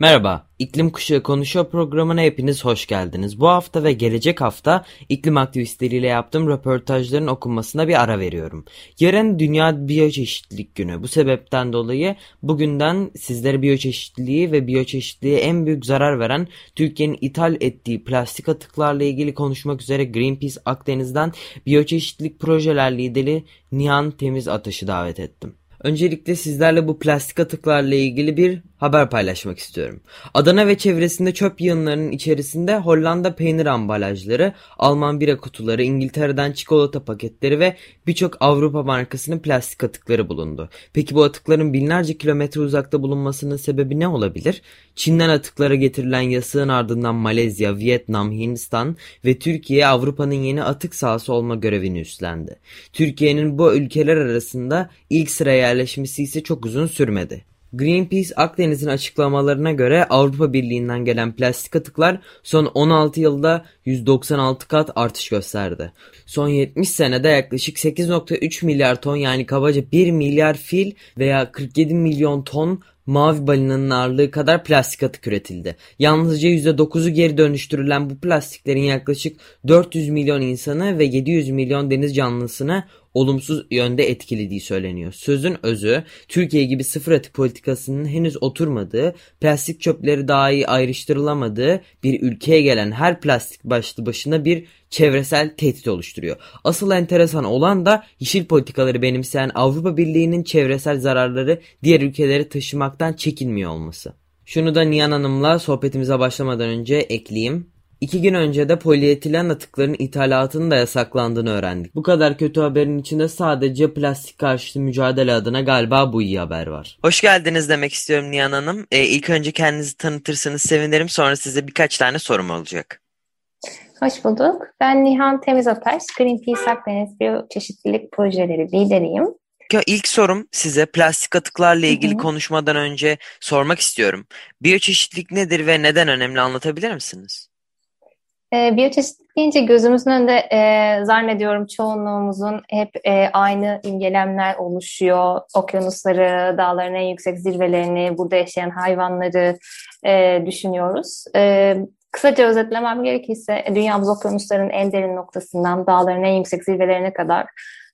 Merhaba, İklim Kuşağı Konuşuyor programına hepiniz hoş geldiniz. Bu hafta ve gelecek hafta iklim aktivistleriyle yaptığım röportajların okunmasına bir ara veriyorum. Yarın Dünya Biyoçeşitlilik Günü. Bu sebepten dolayı bugünden sizlere biyoçeşitliliği ve biyoçeşitliğe en büyük zarar veren Türkiye'nin ithal ettiği plastik atıklarla ilgili konuşmak üzere Greenpeace Akdeniz'den biyoçeşitlilik projeler lideri Nihan Temiz Ateş'i davet ettim. Öncelikle sizlerle bu plastik atıklarla ilgili bir haber paylaşmak istiyorum. Adana ve çevresinde çöp yığınlarının içerisinde Hollanda peynir ambalajları, Alman bira kutuları, İngiltere'den çikolata paketleri ve birçok Avrupa markasının plastik atıkları bulundu. Peki bu atıkların binlerce kilometre uzakta bulunmasının sebebi ne olabilir? Çin'den atıklara getirilen yasığın ardından Malezya, Vietnam, Hindistan ve Türkiye Avrupa'nın yeni atık sahası olma görevini üstlendi. Türkiye'nin bu ülkeler arasında ilk sıraya yerleşmesi ise çok uzun sürmedi. Greenpeace Akdeniz'in açıklamalarına göre Avrupa Birliği'nden gelen plastik atıklar son 16 yılda 196 kat artış gösterdi. Son 70 senede yaklaşık 8.3 milyar ton yani kabaca 1 milyar fil veya 47 milyon ton mavi balinanın ağırlığı kadar plastik atık üretildi. Yalnızca %9'u geri dönüştürülen bu plastiklerin yaklaşık 400 milyon insanı ve 700 milyon deniz canlısını olumsuz yönde etkilediği söyleniyor. Sözün özü Türkiye gibi sıfır atık politikasının henüz oturmadığı, plastik çöpleri daha iyi ayrıştırılamadığı bir ülkeye gelen her plastik başlı başına bir çevresel tehdit oluşturuyor. Asıl enteresan olan da yeşil politikaları benimseyen Avrupa Birliği'nin çevresel zararları diğer ülkelere taşımaktan çekinmiyor olması. Şunu da Nihan Hanım'la sohbetimize başlamadan önce ekleyeyim. İki gün önce de polietilen atıkların ithalatının da yasaklandığını öğrendik. Bu kadar kötü haberin içinde sadece plastik karşıtı mücadele adına galiba bu iyi haber var. Hoş geldiniz demek istiyorum Nihan Hanım. Ee, ilk önce kendinizi tanıtırsanız sevinirim. Sonra size birkaç tane sorum olacak. Hoş bulduk. Ben Nihan Temizataş, Greenpeace Akdeniz Biyoçeşitlilik Projeleri lideriyim. İlk sorum size plastik atıklarla ilgili hı hı. konuşmadan önce sormak istiyorum. Biyoçeşitlilik nedir ve neden önemli anlatabilir misiniz? E, biyoçeşitlilik deyince gözümüzün önünde e, zannediyorum çoğunluğumuzun hep e, aynı imgelemler oluşuyor. Okyanusları, dağların en yüksek zirvelerini, burada yaşayan hayvanları e, düşünüyoruz. E, kısaca özetlemem gerekirse dünyamız okyanusların en derin noktasından dağların en yüksek zirvelerine kadar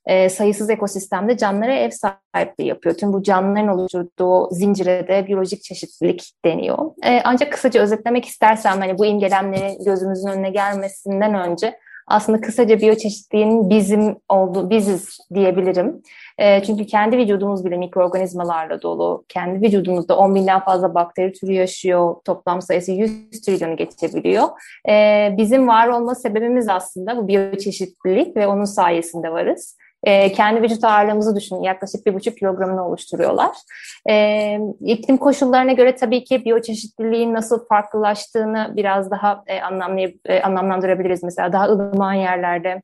e, sayısız ekosistemde canlılara ev sahipliği yapıyor. Tüm bu canlıların oluşturduğu zincire de biyolojik çeşitlilik deniyor. E, ancak kısaca özetlemek istersem hani bu imgelemlerin gözümüzün önüne gelmesinden önce aslında kısaca biyoçeşitliğin bizim olduğu, biziz diyebilirim. E, çünkü kendi vücudumuz bile mikroorganizmalarla dolu. Kendi vücudumuzda 10 binden fazla bakteri türü yaşıyor. Toplam sayısı 100 trilyonu geçebiliyor. E, bizim var olma sebebimiz aslında bu biyoçeşitlilik ve onun sayesinde varız. E, kendi vücut ağırlığımızı düşünün. Yaklaşık bir buçuk kilogramını oluşturuyorlar. E, iklim koşullarına göre tabii ki biyoçeşitliliğin nasıl farklılaştığını biraz daha e, anlamlayıp, e, anlamlandırabiliriz. Mesela daha ılıman yerlerde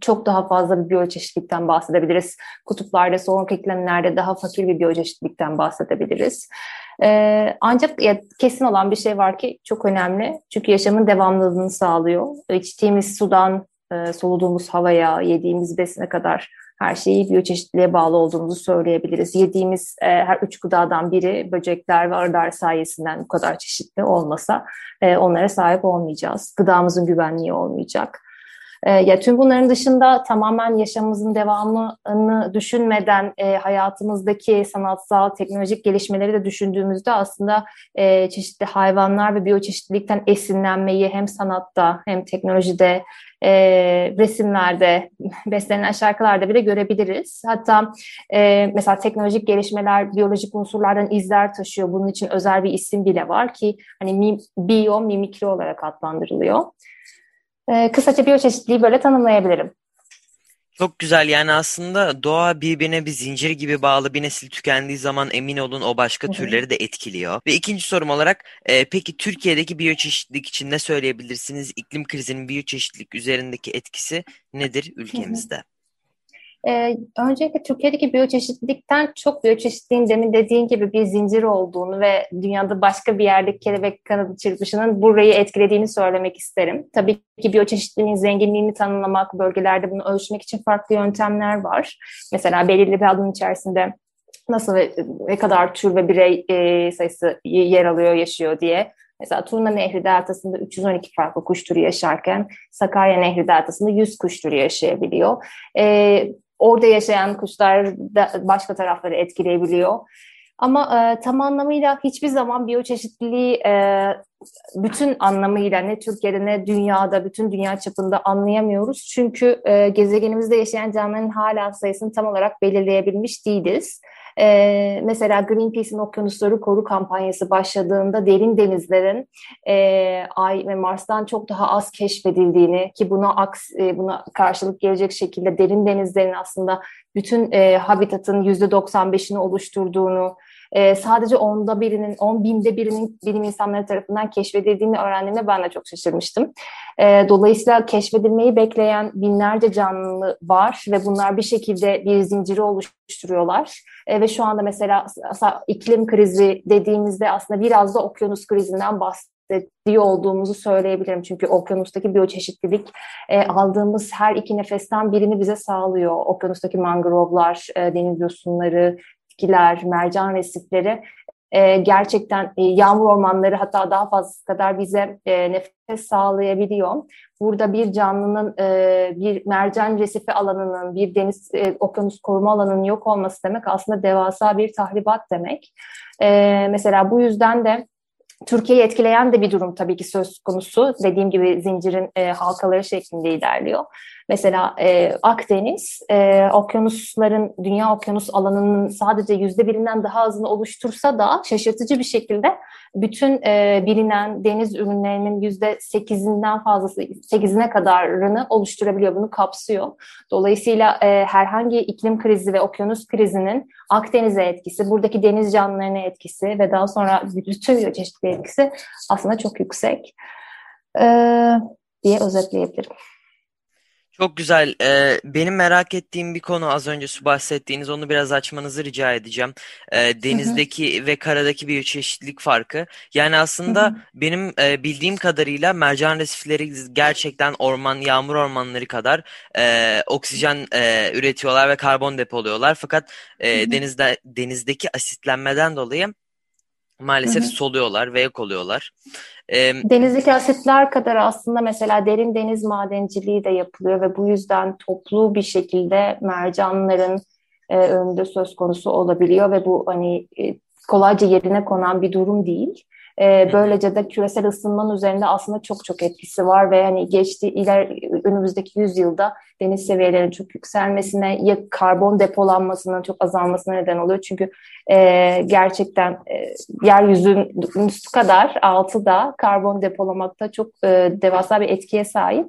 çok daha fazla bir biyoçeşitlikten bahsedebiliriz. Kutuplarda, soğuk iklimlerde daha fakir bir biyoçeşitlikten bahsedebiliriz. Ee, ancak ya, kesin olan bir şey var ki çok önemli. Çünkü yaşamın devamlılığını sağlıyor. İçtiğimiz sudan e, soluduğumuz havaya, yediğimiz besine kadar her şeyi biyoçeşitliliğe bağlı olduğumuzu söyleyebiliriz. Yediğimiz e, her üç gıdadan biri böcekler ve arılar sayesinden bu kadar çeşitli olmasa e, onlara sahip olmayacağız. Gıdamızın güvenliği olmayacak. E, ya tüm bunların dışında tamamen yaşamımızın devamını düşünmeden e, hayatımızdaki sanatsal, teknolojik gelişmeleri de düşündüğümüzde aslında e, çeşitli hayvanlar ve biyoçeşitlilikten esinlenmeyi hem sanatta hem teknolojide e, resimlerde, beslenen şarkılarda bile görebiliriz. Hatta e, mesela teknolojik gelişmeler biyolojik unsurlardan izler taşıyor. Bunun için özel bir isim bile var ki hani biyomimikri olarak adlandırılıyor. E, kısaca biyoçeşitliliği böyle tanımlayabilirim. Çok güzel yani aslında doğa birbirine bir zincir gibi bağlı bir nesil tükendiği zaman emin olun o başka türleri de etkiliyor. Ve ikinci sorum olarak e, peki Türkiye'deki biyoçeşitlilik için ne söyleyebilirsiniz? İklim krizinin biyoçeşitlilik üzerindeki etkisi nedir ülkemizde? Ee, öncelikle Türkiye'deki biyoçeşitlilikten çok biyoçeşitliğin demin dediğin gibi bir zincir olduğunu ve dünyada başka bir yerdeki kelebek kanadı çırpışının burayı etkilediğini söylemek isterim. Tabii ki biyoçeşitliliğin zenginliğini tanımlamak, bölgelerde bunu ölçmek için farklı yöntemler var. Mesela belirli bir alanın içerisinde nasıl ve ne kadar tür ve birey e, sayısı yer alıyor, yaşıyor diye. Mesela Turna Nehri deltasında 312 farklı kuş türü yaşarken Sakarya Nehri deltasında 100 kuş türü yaşayabiliyor. E, orada yaşayan kuşlar da başka tarafları etkileyebiliyor. Ama e, tam anlamıyla hiçbir zaman biyoçeşitliliği e, bütün anlamıyla ne Türkiye'de ne dünyada, bütün dünya çapında anlayamıyoruz. Çünkü e, gezegenimizde yaşayan canlıların hala sayısını tam olarak belirleyebilmiş değiliz. E, mesela Greenpeace'in Okyanusları Koru kampanyası başladığında derin denizlerin e, Ay ve Mars'tan çok daha az keşfedildiğini ki buna aks, e, buna karşılık gelecek şekilde derin denizlerin aslında bütün e, habitatın %95'ini oluşturduğunu, e, sadece onda birinin, on binde birinin bilim insanları tarafından keşfedildiğini öğrendiğimde ben de çok şaşırmıştım. E, dolayısıyla keşfedilmeyi bekleyen binlerce canlı var ve bunlar bir şekilde bir zinciri oluşturuyorlar. E, ve şu anda mesela iklim krizi dediğimizde aslında biraz da okyanus krizinden bahsediyor olduğumuzu söyleyebilirim. Çünkü okyanustaki biyoçeşitlilik e, aldığımız her iki nefesten birini bize sağlıyor. Okyanustaki mangrovlar, e, deniz yosunları, bitkiler, mercan resifleri e, gerçekten e, yağmur ormanları hatta daha fazla kadar bize e, nefes sağlayabiliyor. Burada bir canlının, e, bir mercan resifi alanının, bir deniz e, okyanus koruma alanının yok olması demek aslında devasa bir tahribat demek. E, mesela bu yüzden de Türkiye'yi etkileyen de bir durum tabii ki söz konusu. Dediğim gibi zincirin e, halkaları şeklinde ilerliyor. Mesela e, Akdeniz, e, okyanusların, dünya okyanus alanının sadece yüzde birinden daha azını oluştursa da şaşırtıcı bir şekilde bütün e, bilinen deniz ürünlerinin yüzde sekizinden fazlası, sekizine kadarını oluşturabiliyor, bunu kapsıyor. Dolayısıyla e, herhangi iklim krizi ve okyanus krizinin Akdeniz'e etkisi, buradaki deniz canlılarına etkisi ve daha sonra bütün çeşitli etkisi aslında çok yüksek e, diye özetleyebilirim. Çok güzel. Ee, benim merak ettiğim bir konu az önce su bahsettiğiniz onu biraz açmanızı rica edeceğim. Ee, denizdeki hı hı. ve karadaki bir çeşitlilik farkı. Yani aslında hı hı. benim e, bildiğim kadarıyla mercan resifleri gerçekten orman, yağmur ormanları kadar e, oksijen e, üretiyorlar ve karbon depoluyorlar. Fakat e, hı hı. denizde denizdeki asitlenmeden dolayı maalesef hı hı. soluyorlar ve yok oluyorlar. E, Denizdeki asitler kadar aslında mesela derin deniz madenciliği de yapılıyor ve bu yüzden toplu bir şekilde mercanların e, önünde söz konusu olabiliyor ve bu hani e, kolayca yerine konan bir durum değil. E, böylece de küresel ısınmanın üzerinde aslında çok çok etkisi var ve hani geçti iler önümüzdeki yüzyılda deniz seviyelerinin çok yükselmesine ya karbon depolanmasının çok azalmasına neden oluyor. Çünkü e, gerçekten e, yeryüzünün üstü kadar altı da karbon depolamakta çok e, devasa bir etkiye sahip.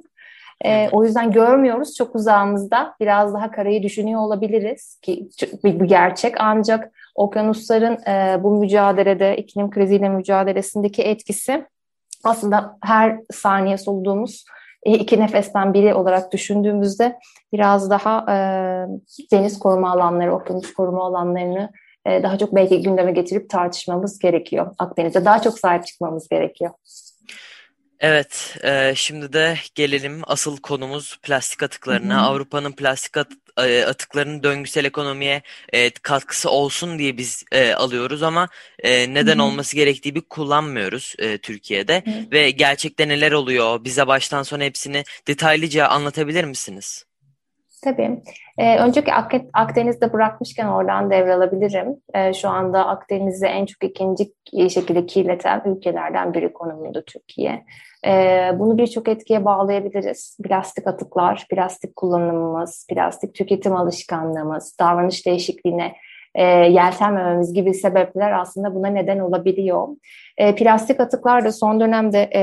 E, o yüzden görmüyoruz çok uzağımızda. Biraz daha karayı düşünüyor olabiliriz ki bu gerçek. Ancak okyanusların e, bu mücadelede, iklim kriziyle mücadelesindeki etkisi aslında her saniye soluduğumuz e, iki nefesten biri olarak düşündüğümüzde biraz daha e, deniz koruma alanları, okyanus koruma alanlarını e, daha çok belki gündeme getirip tartışmamız gerekiyor. Akdeniz'e daha çok sahip çıkmamız gerekiyor. Evet, e, şimdi de gelelim asıl konumuz plastik atıklarına. Avrupa'nın plastik at, e, atıklarının döngüsel ekonomiye e, katkısı olsun diye biz e, alıyoruz ama e, neden Hı-hı. olması gerektiği bir kullanmıyoruz e, Türkiye'de. Hı-hı. Ve gerçekten neler oluyor? Bize baştan sona hepsini detaylıca anlatabilir misiniz? Tabii. Ee, önceki Ak Akdeniz'de bırakmışken oradan devralabilirim. Ee, şu anda Akdeniz'i en çok ikinci şekilde kirleten ülkelerden biri konumunda Türkiye. Ee, bunu birçok etkiye bağlayabiliriz. Plastik atıklar, plastik kullanımımız, plastik tüketim alışkanlığımız, davranış değişikliğine e, yeltenmememiz gibi sebepler aslında buna neden olabiliyor. E, plastik atıklar da son dönemde e,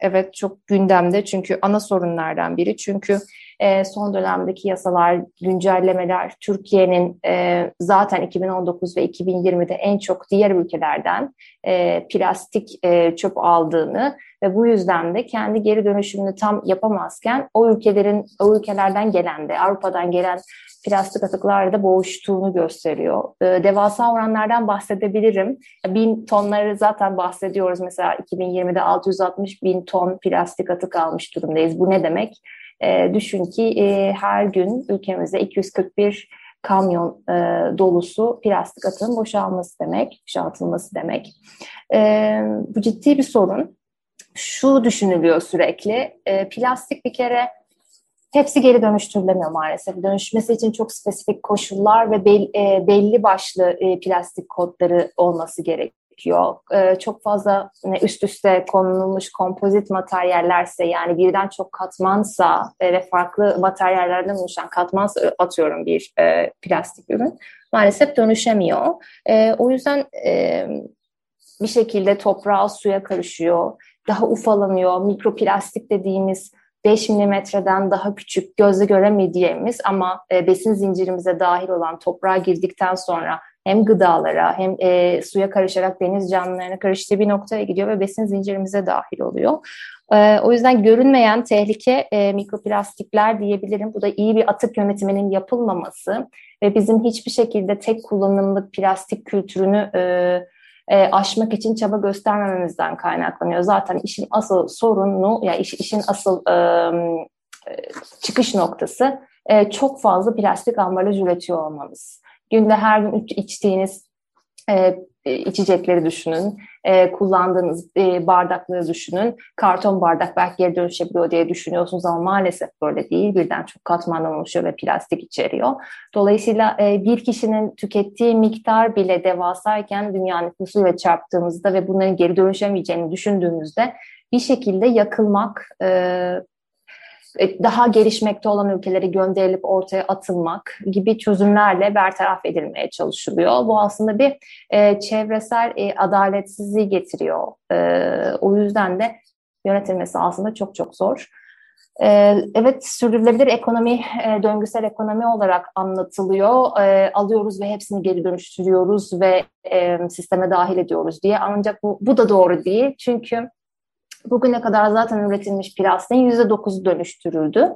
evet çok gündemde çünkü ana sorunlardan biri. Çünkü e, son dönemdeki yasalar, güncellemeler, Türkiye'nin e, zaten 2019 ve 2020'de en çok diğer ülkelerden e, plastik e, çöp aldığını ve bu yüzden de kendi geri dönüşümünü tam yapamazken o ülkelerin o ülkelerden gelen de Avrupa'dan gelen plastik atıklarla boğuştuğunu gösteriyor. E, devasa oranlardan bahsedebilirim. Bin tonları zaten bahsediyoruz. Mesela 2020'de 660 bin ton plastik atık almış durumdayız. Bu ne demek? E, düşün ki e, her gün ülkemizde 241 kamyon e, dolusu plastik atığın boşalması demek, boşaltılması demek. E, bu ciddi bir sorun. Şu düşünülüyor sürekli, e, plastik bir kere hepsi geri dönüştürülemiyor maalesef. Dönüşmesi için çok spesifik koşullar ve belli, e, belli başlı e, plastik kodları olması gerekiyor. E, çok fazla üst üste konulmuş kompozit materyallerse yani birden çok katmansa e, ve farklı materyallerden oluşan katman atıyorum bir e, plastik ürün maalesef dönüşemiyor. O yüzden bir şekilde toprağa, suya karışıyor, daha ufalanıyor, mikroplastik dediğimiz 5 milimetreden daha küçük gözle göremediğimiz ama besin zincirimize dahil olan toprağa girdikten sonra hem gıdalara hem e, suya karışarak deniz canlılarına karıştığı bir noktaya gidiyor ve besin zincirimize dahil oluyor. E, o yüzden görünmeyen tehlike e, mikroplastikler diyebilirim. Bu da iyi bir atık yönetiminin yapılmaması ve bizim hiçbir şekilde tek kullanımlık plastik kültürünü e, e, aşmak için çaba göstermememizden kaynaklanıyor. Zaten işin asıl sorunu, ya yani iş, işin asıl e, çıkış noktası e, çok fazla plastik ambalaj üretiyor olmamız. Günde her gün içtiğiniz e, içecekleri düşünün, e, kullandığınız e, bardakları düşünün. Karton bardak belki geri dönüşebiliyor diye düşünüyorsunuz ama maalesef böyle değil. Birden çok katmandan oluşuyor ve plastik içeriyor. Dolayısıyla e, bir kişinin tükettiği miktar bile devasayken dünya nüfusuyla çarptığımızda ve bunların geri dönüşemeyeceğini düşündüğümüzde bir şekilde yakılmak, e, e, daha gelişmekte olan ülkeleri gönderilip ortaya atılmak gibi çözümlerle bertaraf edilmeye çalışılıyor. Bu aslında bir e, çevresel e, adaletsizliği getiriyor. E, o yüzden de yönetilmesi aslında çok çok zor. E, evet sürdürülebilir ekonomi e, döngüsel ekonomi olarak anlatılıyor. E, alıyoruz ve hepsini geri dönüştürüyoruz ve e, sisteme dahil ediyoruz diye. Ancak bu, bu da doğru değil. Çünkü bugüne kadar zaten üretilmiş plastiğin %9'u dönüştürüldü.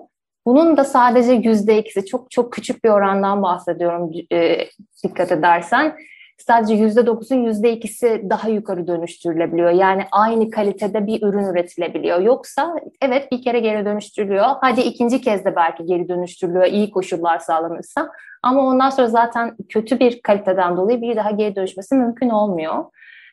Bunun da sadece %2'si çok çok küçük bir orandan bahsediyorum e, dikkat edersen. Sadece %9'un %2'si daha yukarı dönüştürülebiliyor. Yani aynı kalitede bir ürün üretilebiliyor. Yoksa evet bir kere geri dönüştürülüyor. Hadi ikinci kez de belki geri dönüştürülüyor iyi koşullar sağlanırsa. Ama ondan sonra zaten kötü bir kaliteden dolayı bir daha geri dönüşmesi mümkün olmuyor.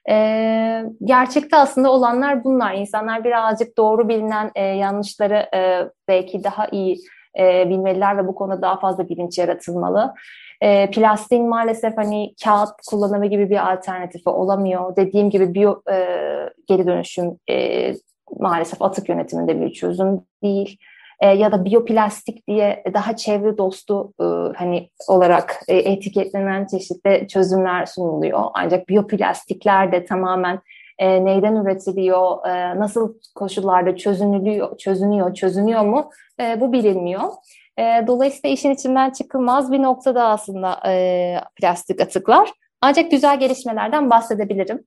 E, gerçekte aslında olanlar bunlar. İnsanlar birazcık doğru bilinen e, yanlışları e, belki daha iyi e, bilmeliler ve bu konuda daha fazla bilinç yaratılmalı. E, plastiğin maalesef hani kağıt kullanımı gibi bir alternatifi olamıyor. Dediğim gibi biyo e, geri dönüşüm e, maalesef atık yönetiminde bir çözüm değil e, ya da biyoplastik diye daha çevre dostu e, hani olarak e, etiketlenen çeşitli çözümler sunuluyor. Ancak biyoplastikler de tamamen neyden üretiliyor, nasıl koşullarda çözünülüyor, çözünüyor, çözünüyor mu bu bilinmiyor. Dolayısıyla işin içinden çıkılmaz bir noktada aslında plastik atıklar. Ancak güzel gelişmelerden bahsedebilirim.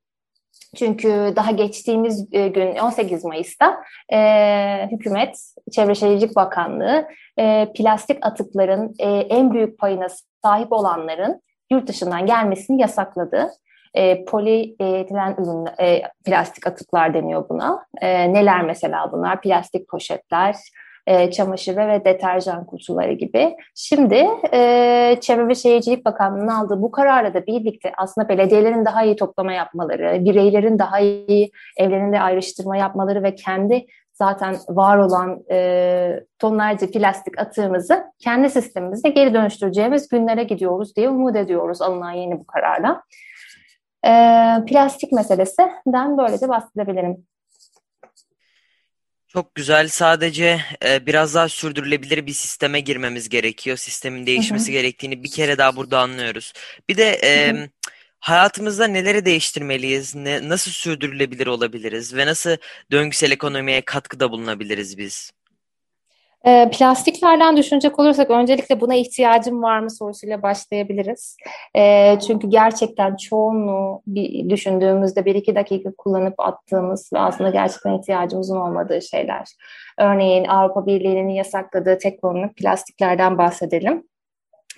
Çünkü daha geçtiğimiz e, gün 18 Mayıs'ta e, hükümet, Çevre Şehircilik Bakanlığı e, plastik atıkların e, en büyük payına sahip olanların yurt dışından gelmesini yasakladı. E, polietilen ürün, e, plastik atıklar deniyor buna. E, neler mesela bunlar? Plastik poşetler, e, çamaşır ve deterjan kutuları gibi. Şimdi e, Çevre ve Şehircilik Bakanlığı'nın aldığı bu kararla da birlikte aslında belediyelerin daha iyi toplama yapmaları, bireylerin daha iyi evlerinde ayrıştırma yapmaları ve kendi zaten var olan e, tonlarca plastik atığımızı kendi sistemimizde geri dönüştüreceğimiz günlere gidiyoruz diye umut ediyoruz alınan yeni bu kararla. E, plastik meselesinden böylece bahsedebilirim. Çok güzel. Sadece e, biraz daha sürdürülebilir bir sisteme girmemiz gerekiyor. Sistemin değişmesi hı hı. gerektiğini bir kere daha burada anlıyoruz. Bir de e, hayatımızda neleri değiştirmeliyiz? Ne, nasıl sürdürülebilir olabiliriz? Ve nasıl döngüsel ekonomiye katkıda bulunabiliriz biz? E, plastiklerden düşünecek olursak öncelikle buna ihtiyacım var mı sorusuyla başlayabiliriz. E, çünkü gerçekten çoğunluğu bir düşündüğümüzde bir iki dakika kullanıp attığımız ve aslında gerçekten ihtiyacımızın olmadığı şeyler. Örneğin Avrupa Birliği'nin yasakladığı tek kullanımlık plastiklerden bahsedelim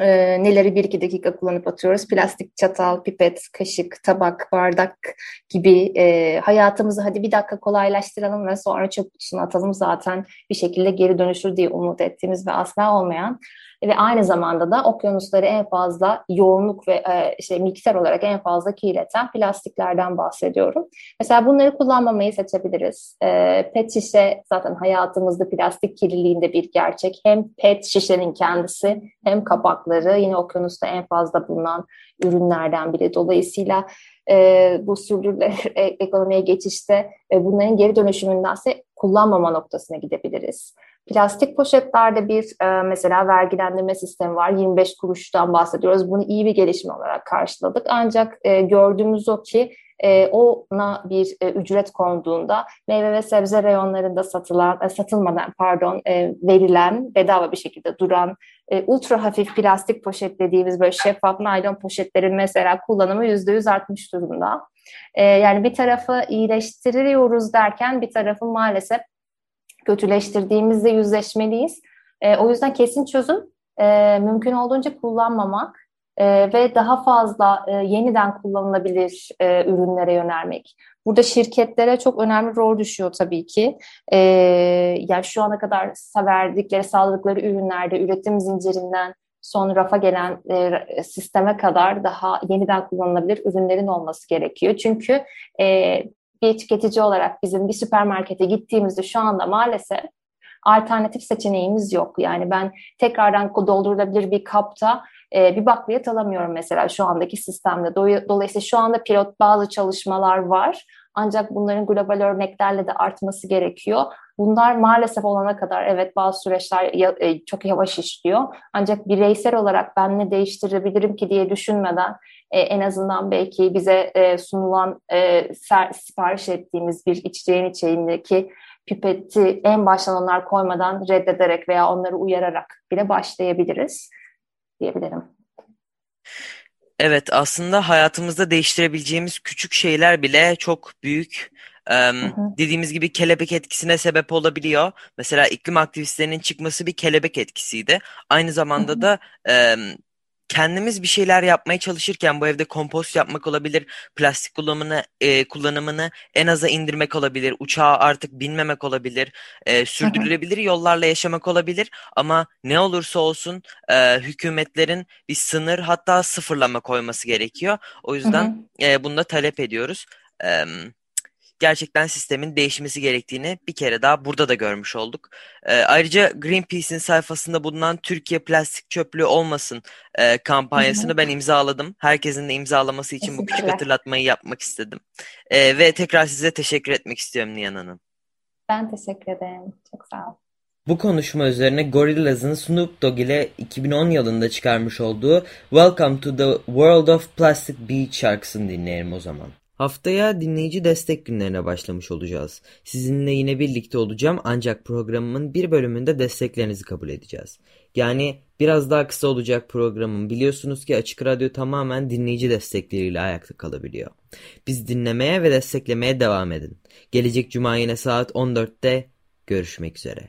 e, neleri bir iki dakika kullanıp atıyoruz. Plastik çatal, pipet, kaşık, tabak, bardak gibi e, hayatımızı hadi bir dakika kolaylaştıralım ve sonra çöp kutusuna atalım zaten bir şekilde geri dönüşür diye umut ettiğimiz ve asla olmayan ve aynı zamanda da okyanusları en fazla yoğunluk ve e, işte miktar olarak en fazla kirleten plastiklerden bahsediyorum. Mesela bunları kullanmamayı seçebiliriz. E, pet şişe zaten hayatımızda plastik kirliliğinde bir gerçek. Hem pet şişenin kendisi hem kapakları yine okyanusta en fazla bulunan ürünlerden biri. Dolayısıyla e, bu sürdürülebilir ekonomiye geçişte e, bunların geri dönüşümündense kullanmama noktasına gidebiliriz. Plastik poşetlerde bir e, mesela vergilendirme sistemi var. 25 kuruştan bahsediyoruz. Bunu iyi bir gelişme olarak karşıladık. Ancak e, gördüğümüz o ki e, ona bir e, ücret konduğunda meyve ve sebze reyonlarında satılan, e, satılmadan pardon e, verilen bedava bir şekilde duran e, ultra hafif plastik poşet dediğimiz böyle şeffaf naylon poşetlerin mesela kullanımı yüzde yüz artmış durumda. E, yani bir tarafı iyileştiriyoruz derken bir tarafı maalesef kötüleştirdiğimizde yüzleşmeliyiz. E, o yüzden kesin çözüm e, mümkün olduğunca kullanmamak e, ve daha fazla e, yeniden kullanılabilir e, ürünlere yönelmek. Burada şirketlere çok önemli rol düşüyor tabii ki. E, yani şu ana kadar verdikleri, sağladıkları ürünlerde üretim zincirinden son rafa gelen e, sisteme kadar daha yeniden kullanılabilir ürünlerin olması gerekiyor. Çünkü e, bir tüketici olarak bizim bir süpermarkete gittiğimizde şu anda maalesef alternatif seçeneğimiz yok. Yani ben tekrardan doldurulabilir bir kapta e, bir bakliyat alamıyorum mesela şu andaki sistemde. Dolayısıyla şu anda pilot bazı çalışmalar var. Ancak bunların global örneklerle de artması gerekiyor. Bunlar maalesef olana kadar evet bazı süreçler e, çok yavaş işliyor. Ancak bireysel olarak ben ne değiştirebilirim ki diye düşünmeden e, en azından belki bize e, sunulan sipariş ettiğimiz bir içeceğin içeğindeki pipeti en baştan onlar koymadan reddederek veya onları uyararak bile başlayabiliriz diyebilirim. Evet aslında hayatımızda değiştirebileceğimiz küçük şeyler bile çok büyük Ee, dediğimiz gibi kelebek etkisine sebep olabiliyor. Mesela iklim aktivistlerinin çıkması bir kelebek etkisiydi. Aynı zamanda da e, kendimiz bir şeyler yapmaya çalışırken bu evde kompost yapmak olabilir, plastik kullanımını e, kullanımını en aza indirmek olabilir, uçağa artık binmemek olabilir, e, sürdürülebilir yollarla yaşamak olabilir. Ama ne olursa olsun e, hükümetlerin bir sınır hatta sıfırlama koyması gerekiyor. O yüzden e, bunu da talep ediyoruz. E, gerçekten sistemin değişmesi gerektiğini bir kere daha burada da görmüş olduk. E, ayrıca Greenpeace'in sayfasında bulunan Türkiye plastik çöplüğü olmasın e, kampanyasını ben imzaladım. Herkesin de imzalaması için bu küçük hatırlatmayı yapmak istedim. E, ve tekrar size teşekkür etmek istiyorum Nihan Hanım. Ben teşekkür ederim. Çok sağ ol. Bu konuşma üzerine Gorillaz'ın Snoop Dogg ile 2010 yılında çıkarmış olduğu Welcome to the World of Plastic Beach şarkısını dinleyelim o zaman. Haftaya dinleyici destek günlerine başlamış olacağız. Sizinle yine birlikte olacağım ancak programımın bir bölümünde desteklerinizi kabul edeceğiz. Yani biraz daha kısa olacak programım. Biliyorsunuz ki Açık Radyo tamamen dinleyici destekleriyle ayakta kalabiliyor. Biz dinlemeye ve desteklemeye devam edin. Gelecek cuma yine saat 14'te görüşmek üzere.